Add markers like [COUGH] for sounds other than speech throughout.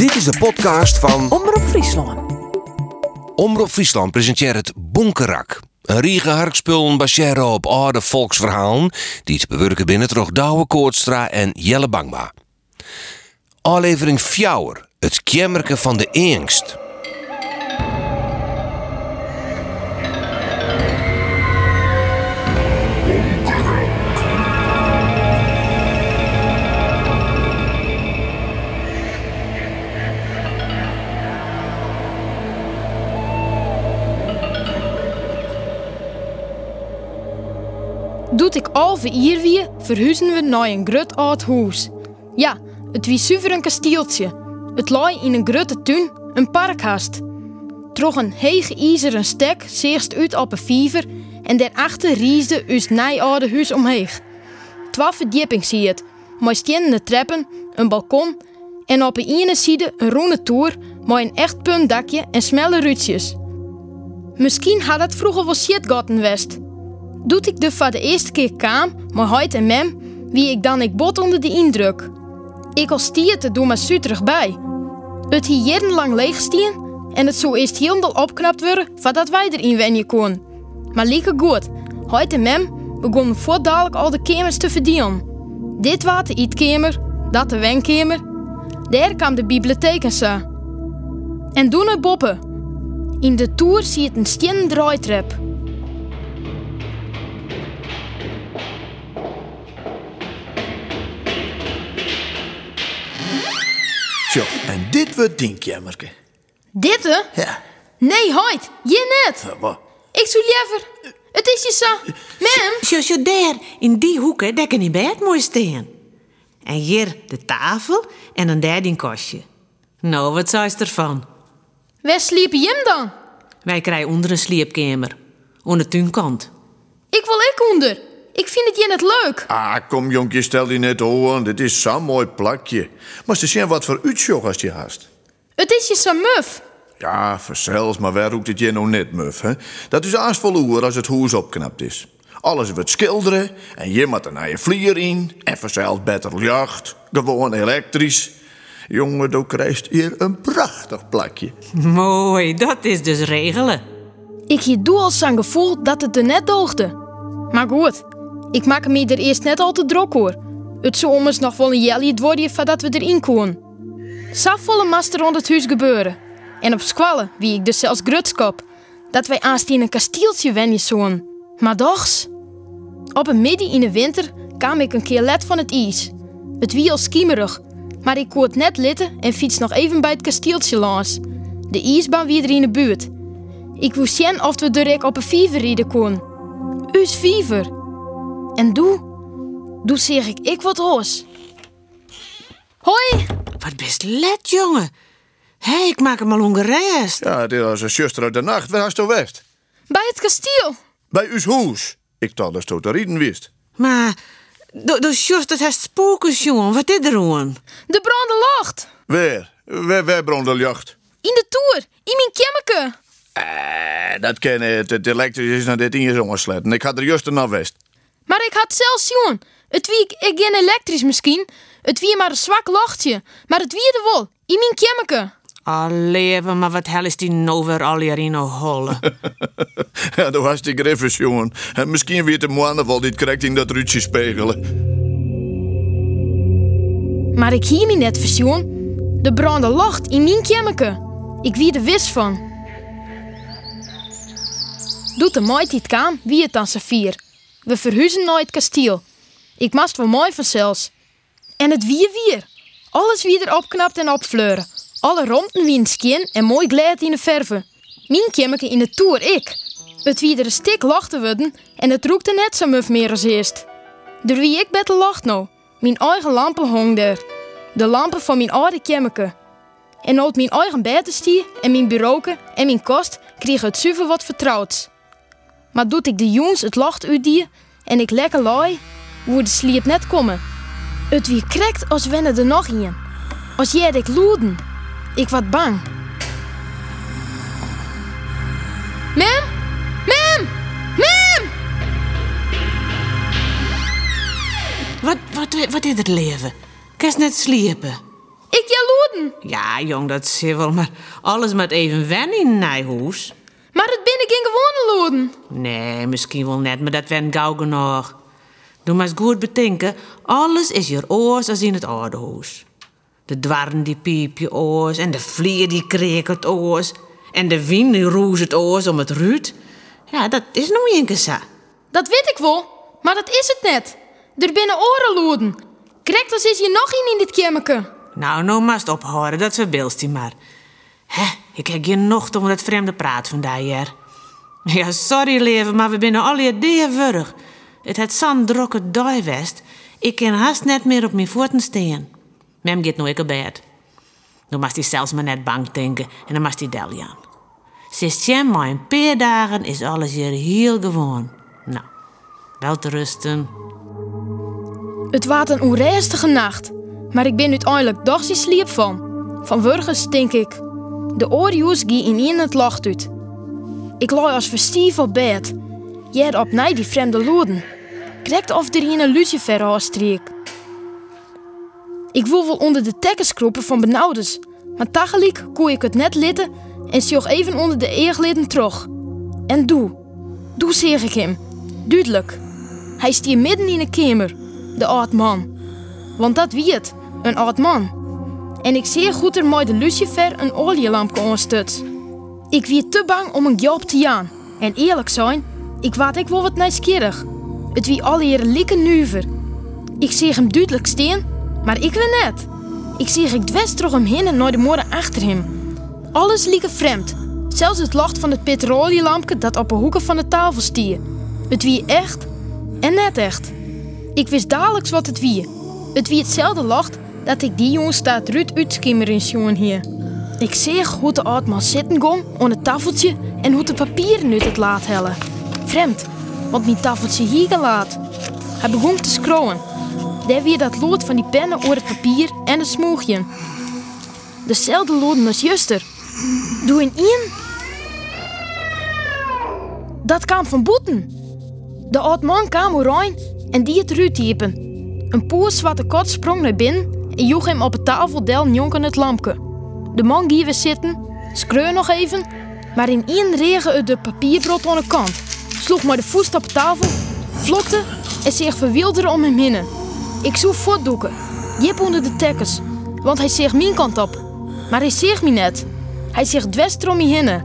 Dit is de podcast van Omroep Friesland. Omroep Friesland presenteert het Bonkerak. Een riege harkspullen baseren op oude volksverhalen die te bewerken binnen toch Douwe Koortstra en Jelle Bangma. Aflevering Fjouwer, het kjemmerke van de Eengst. Doet ik al vier wie, verhuizen we naar een grut oud huis. Ja, het wie zuiver een kastieltje. Het lag in een grutte tuin, een parkhast. Troch een heeg ijzeren stek zeerst uit op een viever en daarachter riesde us nijoude huis omheeg. Twaalf verdieping zie het, met stenen treppen, een balkon en op de ene zijde een roene toer met een echt puntdakje en smelle ruutjes. Misschien had het vroeger wel shitgotten west. Doet ik de voor de eerste keer kwam, maar huid en mem, wie ik dan ik bot onder de indruk. Ik als te doen maar terug bij. Het hier jarenlang leeg stien en het zo eerst helemaal opknapt worden voordat wij erin wennen kon. Maar lieke goed, huid en mem begonnen voordadelijk al de kamers te verdienen. Dit was de eetkamer, dat de wenkamer. Daar kwam de bibliotheek en. En doen het boppen. In de toer zie je een stenen draaitrap. Zo, en dit wordt dienkjemmerke. Ditte? Ja, Nee, huid, je net. wat? Ik zou liever. Het is je zo. Mem, Zo, zo daar, in die hoeken, daar kan je bed mooi staan. En hier de tafel en dan daar die kastje. Nou, wat zei je ervan? waar sliep je hem dan? Wij krijgen onder een sleepkamer. Aan de tuinkant. Ik wil ik onder. Ik vind het je net leuk. Ah, kom jonkje, stel je net aan. Dit is zo'n mooi plakje. Maar ze zien wat voor uitzag als je haast. Het is je zo muf. Ja, verzels, maar waar roept het je nou net, muf, hè? Dat is aasvol oer als het huis opknapt is. Alles wordt schilderen en je moet er naar je vlier in. En verzeld beter jacht, gewoon elektrisch. Jongen, dan krijgt hier een prachtig plakje. [LAUGHS] Mooi, dat is dus regelen. Ik hier doe al zo'n gevoel dat het er net doogde. Maar goed, ik maak me er eerst net al te druk hoor. Het zou ommers nog wel een jelly worden voordat we erin komen. Safvolle mast er rond het huis gebeuren. En op squallen, wie ik dus zelfs grutskop. Dat wij aansteen een kastieltje wenjen zoen. Maar dochs. Op een midden in de winter kwam ik een keer let van het ijs. Het wie al skiemerig, maar ik kon het net litten en fiets nog even bij het kastieltje langs. De ijsbaan wie er in de buurt. Ik wist zien of we direct op een viever rijden kon. Us viever. En doe, doe zeg ik ik wat roos. Hoi, Wat best let, jongen. Hé, ik maak hem al ongerest. Ja, dit was een zuster uit de nacht. Waar hast je west? bij het kasteel. Bij uw huis. Ik dacht dat je te rieden wist. Maar, just het heeft spookjes, jongen. Wat is er aan? De brande lacht. Waar? Waar, waar brandt de jacht? In de toer, in mijn kemmeke. Eh, dat ken het. Het elektrisch is naar dit ingesletten. Ik had er juist naar west. Maar ik had zelfs zien. Het wie ik, ik geen elektrisch misschien. Het wie maar een zwak lachtje. Maar het wie er wel, in mijn kemmeke. Alleven, maar wat hel is die nou weer al hier in een holle? [LAUGHS] Ja, dat was die griffes, jongen. En misschien weet de moanne wel dit correct in dat ruutje spegelen. Maar ik hier me net versioen. De brande lacht in mijn kemmeke. Ik wie er wist van. Doet de mooi het kwam, wie het dan vier. We verhuizen naar het kasteel. Ik mast wel mooi vanzelfs. En het wie weer. Alles wie er opknapt en opfleuren. Alle rompen wie in skin en mooi glijdt in de verven. Mijn kemmeke in de toer ik. Het wie er een stik lachten worden en het roekte net zo muf meer als eerst. Door wie ik beter lacht nou. Mijn eigen lampen hong daar. De lampen van mijn oude kemmeke. En uit mijn eigen bedenstie en mijn bureauke en mijn kost kreeg het zuiver wat vertrouwds. Maar doet ik de jongens het lacht uitdie en ik lekker laai, hoe de sliep net komen. Het wie krekt als wennen er nog in. Als jij ik loeden. Ik wat bang. Mem? Mem! Mem! wat, wat, wat is het leven? Je net sliepen? Ik ja loeden. loeden. Ja, jong, dat is wel, maar alles met even wennen in een nijhuis. Maar het binnen Nee, misschien wel net, maar dat wen gauw genoeg. Doe maar eens goed bedenken, alles is hier oors als in het oude huis. De dwarren die piep je oors en de vlier die kreeg het oors. En de wind die roes het oors om het ruut. Ja, dat is nog een keer zo. Dat weet ik wel, maar dat is het net. Er binnen oren loeden. Krijgt is hier nog een in dit kamerke. Nou, nou mast ophouden, dat verbeelst hij maar. Hè, ik heb geen nocht om dat vreemde praat van hier. [LAUGHS] Ja, sorry leven, maar we binnen al je. Het het dag west. Ik kan haast net meer op mijn voeten staan. Mem gaat nooit op bed. Dan mag hij zelfs maar net bang denken en dan mag hij Delian. Sinds Jem maar een paar dagen is alles hier heel gewoon. Nou, wel te rusten. Het was een onrustige nacht, maar ik ben uiteindelijk dagje sliep van. Van wurgens denk ik. De oorjoes in in het lacht uit. Ik lag als verstief op bed. Jij op mij die vreemde loden. Krekt of er een lucifer afstreek. Ik wil wel onder de tekkens kropen van benauwdes, maar tegelijk kon ik het net litten en zoog even onder de eergeleden terug. En doe, doe zeg ik hem, duidelijk. Hij stier midden in de kamer, de oud man. Want dat wie het, een oud man. En ik zie goed er mooi de lucifer een olielampje aanstut. Ik wie te bang om een job te jaan. En eerlijk zijn, ik waat ik wel wat nieuwsgierig. Het wie alle hier lieke nuver. Ik zie hem duidelijk steen, maar ik weet net. Ik zie ik dwest terug hem heen en naar de morgen achter hem. Alles lieke vreemd. Zelfs het licht van het petrolielampje dat op de hoeken van de tafel stier. Het wie echt en net echt. Ik wist dadelijk wat het wie. Het wie hetzelfde lacht dat ik die jongen staat Ruud uitskimmer in jongen hier. Ik zie hoe de oud man zitten ging aan het tafeltje en hoe de papieren uit het laat hellen. Vreemd, want mijn tafeltje hier gelaat. Hij begon te scrollen. Daar weer dat lood van die pennen over het papier en het smoegje. Dezelfde loden als juster. Doe in één. Dat kwam van boeten. De oud man kwam erin en die het typen. Een poes zwarte kot sprong naar binnen en joeg hem op tafel del jonken het lampje. De man ging weer zitten, schreeuw nog even, maar in één regen de papierbrot aan de kant. Sloeg maar de voet op de tafel, vlokte en zich verwilderde om hem heen. Ik zoek voortdoeken, jip onder de tekkers, want hij zegt mijn kant op. Maar hij zegt me net. Hij zegt dwest om me heen.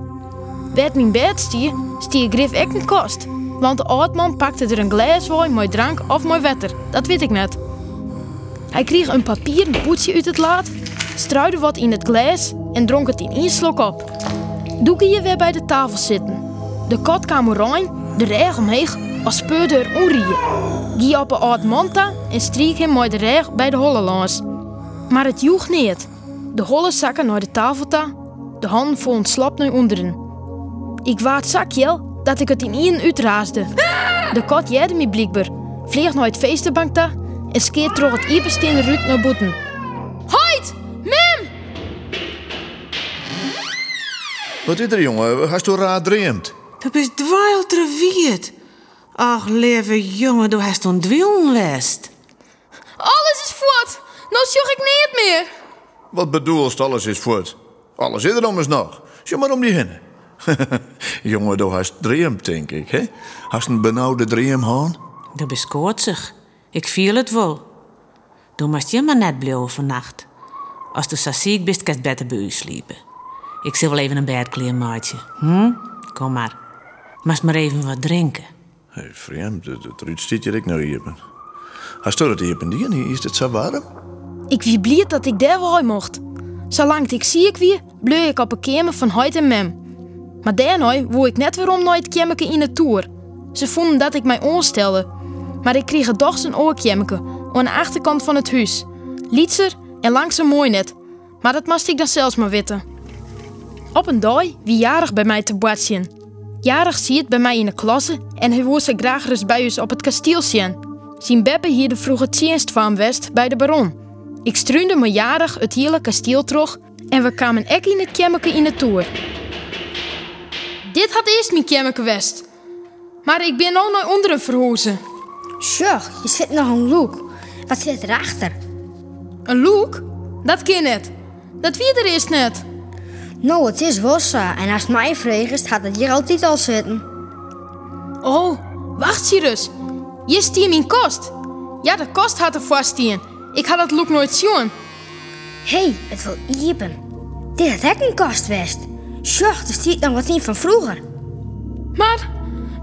Bij mijn bed stier, stier ik een kost. Want de oudman pakte er een glas wijn, mooi drank of mooi wetter. Dat weet ik net. Hij kreeg een papieren poetsje uit het laad, struide wat in het glas en dronk het in één slok op. Doeke je weer bij de tafel zitten. De kat kwam rein, de reg omheen, als speurde er. Gie op een oud manta en striek hem mooi de reg bij de holle langs. Maar het joeg niet. De holle zakken naar de tafel ta, de hand vol slap naar onderen. Ik waard zakjel dat ik het in één uitraasde. De kat jerde me blijkbaar, vleeg naar het feestenbank en skeert terug het iepenstenen ruut naar boeten. Wat is er, jongen? Hast u raar dreamt? Dat is dwaal treviert. Ach, lieve jongen, du hast een dwillenwest. Alles is voort! Nou zoek ik niet meer! Wat bedoelst alles is voort? Alles is er om eens nog. Zie maar om die heen. [LAUGHS] jongen, du hast dreamt, denk ik, hè? Hast een benauwde dream, haan? Dat is koortsig. Ik viel het wel. Du moest je maar net blijven vannacht. Als du zo ziek bent, kan je beter bij u sliepen. Ik zal wel even een bedkleer maatje. Hm? Kom maar. Moest maar even wat drinken. Hé, hey, vreemd, het ruit stiet je ik nou hier ben. Du dat hier ben die? Is het zo warm? Ik wie blij dat ik daar wel mocht. Zolang ik ziek wie, bleef ik op een kamer van huid en mem. Maar daarna wou ik net weer om naar het kamerke in de toer. Ze vonden dat ik mij onstelde. Maar ik kreeg toch een oorkamerke aan de achterkant van het huis. Lietser en langzaam mooi net. Maar dat moest ik dan zelfs maar weten. Op een dag wie jarig bij mij te boetsen. Jarig zie het bij mij in de klasse en hij wou ze graag eens bij ons op het kasteel zien. Zien Beppe hier de vroege dienst van West bij de baron. Ik struinde me jarig het hele kasteel terug en we kwamen ek in het kamerke in de toer. Dit had eerst mijn kamerke West. Maar ik ben al naar onderen verhozen. Sjoch, je zit nog een look. Wat zit erachter? Een look? Dat ken net. Dat wie er eerst net. Nou, het is zo. En als het mij vreest, gaat het hier altijd al zitten. Oh, wacht Cyrus. Je stier mijn kost. Ja, de kost had er vaststien. Ik had dat look nooit zien. Hé, hey, het wil iepen. Dit had ik een kast west. Sjoch, er stiet nog wat in van vroeger. Maar,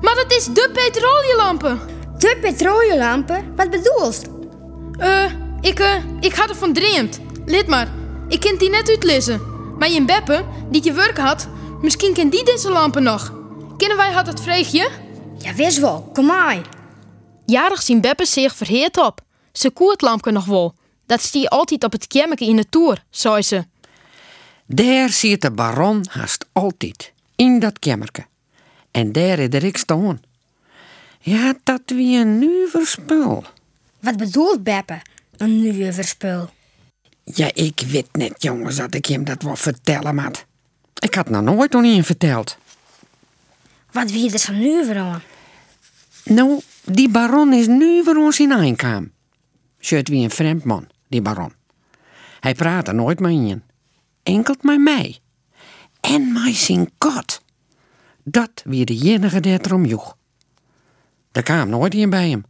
maar dat is de petroleumlampen. De petroleumlampen? Wat bedoelst? Eh, ik, eh, ik had ervan dreemd. Lid maar, ik kan die net uitlezen. Maar je Beppe, die je werk had, misschien kent die deze lampen nog. Kennen wij had het vreegje? Ja, wist wel. Kom maar. Jarig zien Beppe zich verheerd op. Ze koert lampje nog wel. Dat stie altijd op het kemmeke in de toer, zei ze. Daar zit de baron haast altijd, in dat kemmerke. En daar is ik staan. Ja, dat wie een nieuwe spul. Wat bedoelt Beppe? Een nieuwe spul? Ja, ik weet net, jongens, dat ik hem dat wel vertellen had. Ik had nog nooit aan hem verteld. Wat wie er zo nu aan? Nou, die baron is nu voor ons in. Zit wie een vreemd man, die baron. Hij praatte nooit met je. Enkelt met mij. En mij zijn God. Dat wie de enige die het erom joeg. Er kwam nooit iemand bij hem.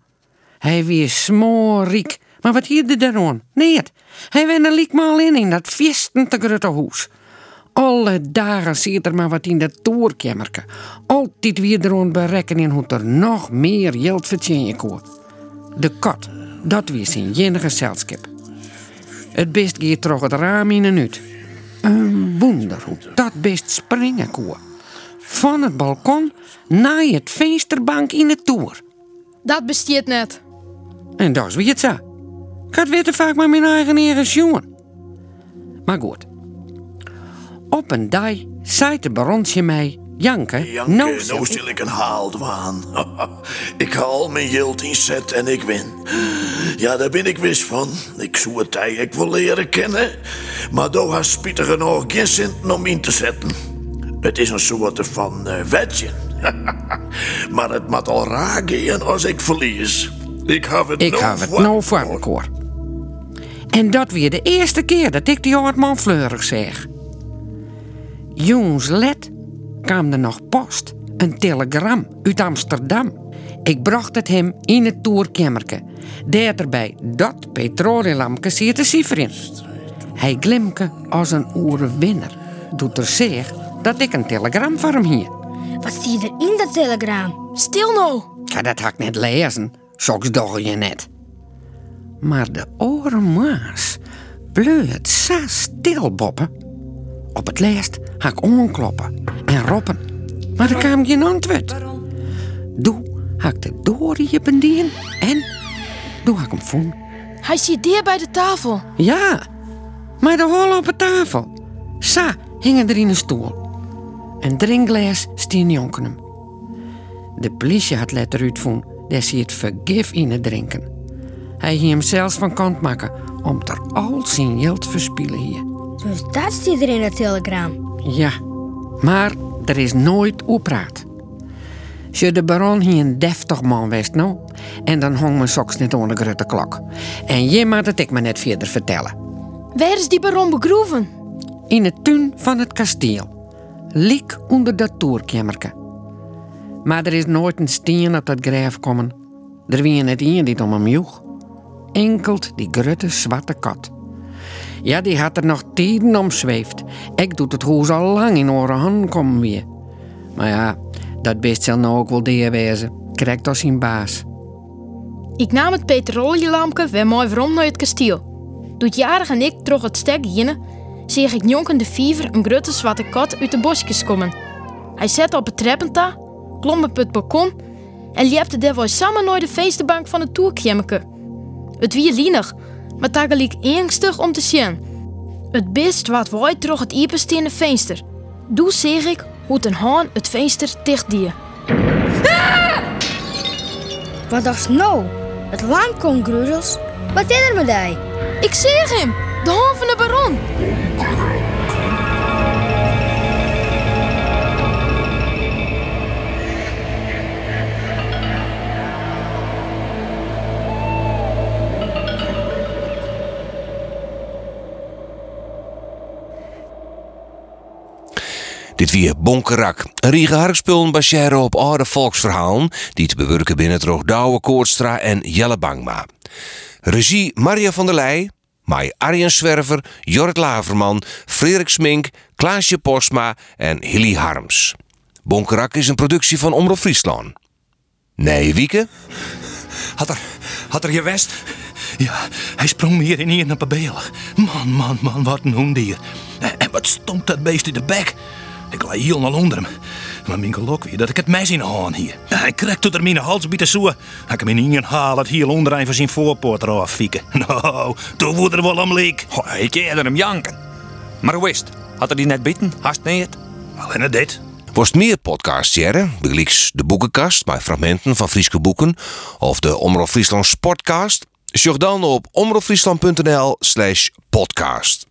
Hij wie smoorriek. Maar wat hier de daaraan? Nee, het. Hij wende liek maar in in dat feesten te grote huis. Alle dagen zit er maar wat in dat toerkemmerke. Altijd weer erom berekening hoe er nog meer geld verdienen kon. De kat, dat was zijn enige gezelschap. Het best gaat toch het raam in en uit. Een wonder hoe dat best springen kon. Van het balkon naar het vensterbank in de toer. Dat bestiert net. En dat is wie het zo. Ik had weer te vaak met mijn eigen eigen jongen. Maar goed. Op een dag zei de baronsje mij... Janke, Janke, nou, nou stil ik een haaldwaan. [LAUGHS] ik haal mijn geld in zet en ik win. Ja, daar ben ik wist van. Ik zou het eigenlijk wel leren kennen. Maar daar has Pieter genoeg geen cent om in te zetten. Het is een soort van uh, wetje. [LAUGHS] maar het moet al raken als ik verlies. Ik heb het Ik nou heb het nou voor. En dat weer de eerste keer dat ik die oudman fleurig zeg. Jongens, let, kwam er nog post. Een telegram uit Amsterdam. Ik bracht het hem in het toerkemmerke. Daar erbij dat petrolelampje zit te cijfer in. Hij glimke als een oerenwinner. Doet er zeg dat ik een telegram voor hem hier. Wat zie je er in dat telegram? Stil nou. Ja, dat had ik net lezen. Soks doch je net. Maar de oren maas bleut zo stil, Boppen. Op het laatst ga ik onkloppen en roppen. Maar er kwam geen antwoord. Doe ga ik de dorie bendien en doe ga ik hem voen. Hij zit daar bij de tafel. Ja, maar de hol op de tafel. Sa hingen er in een stoel. Een drinkglas stien jonken hem. De politie had letter uitvoen dat ze het vergif in het drinken. Hij ging hem zelfs van kant maken om er al zijn geld verspillen hier. Dus dat staat er in het telegram. Ja, maar er is nooit opraad. Ze de baron hier een deftig man wist nou, en dan hong mijn soks net onder de grote klok. En je moet het ik me net verder vertellen. Waar is die baron begroeven? in het tuin van het kasteel. Liek onder dat toerkemmerke. Maar er is nooit een steen op dat graf komen. Er wie net een die om hem joeg. Enkelt die grote zwarte kat. Ja, die had er nog tijden om zweeft. Ik doet het huis al lang in oren handen komen weer. Maar ja, dat best zal nou ook wel die wezen. Krijgt als zijn baas. Ik nam het petroleuምላmpje weer mooi rond naar het kasteel. Doet jarig en ik troch het stek hinnen, zie ik jonken de viever een grote zwarte kat uit de bosjes komen. Hij zette op het treppenta, klom op het balkon en liepte daar samen naar de feestenbank van het toerkjemmeke. Het wie lienig, maar tegelijk angstig om te zien. Het best wat wij troch het iepensteene venster. Doe zeg ik hoe een haan het venster dicht die. Wat dacht nou? Het lamp komt, Gruzels. Wat is er met? Ik zeg hem, de haan van de baron. Weer Bonkerak, een riege harkspullen op oude volksverhalen die te bewerken binnen door Douwe Koortstra en Jelle Bangma. Regie Maria van der Leij, Mai Arjen Zwerver, Jorrit Laverman, Frederik Smink, Klaasje Postma en Hilly Harms. Bonkerak is een productie van Omroep Friesland. Nee, Wieke? Had er, had er je west? Ja, hij sprong meer in hier naar Babelig. Man, man, man, wat een hoendier. En, en wat stond dat beest in de bek? Ik lag heel naar onder hem. Maar mijn geluk weer dat ik het mes in de hand hier. Hij kreeg tot er mijn hals bij de soe. Hij kan me niet halen het hier onder een van zijn voorpoort eraf fieken. [LAUGHS] Nou, toen wordt er wel om leek. Oh, ik eerder hem janken. Maar hoe is het? Had er die net bieten? Hast niet? Alleen dit. Worst meer podcasts jaren, begelijks de boekenkast met fragmenten van Frieske boeken of de Omroep Friesland Sportcast, zoek dan op omroepfriesland.nl slash podcast.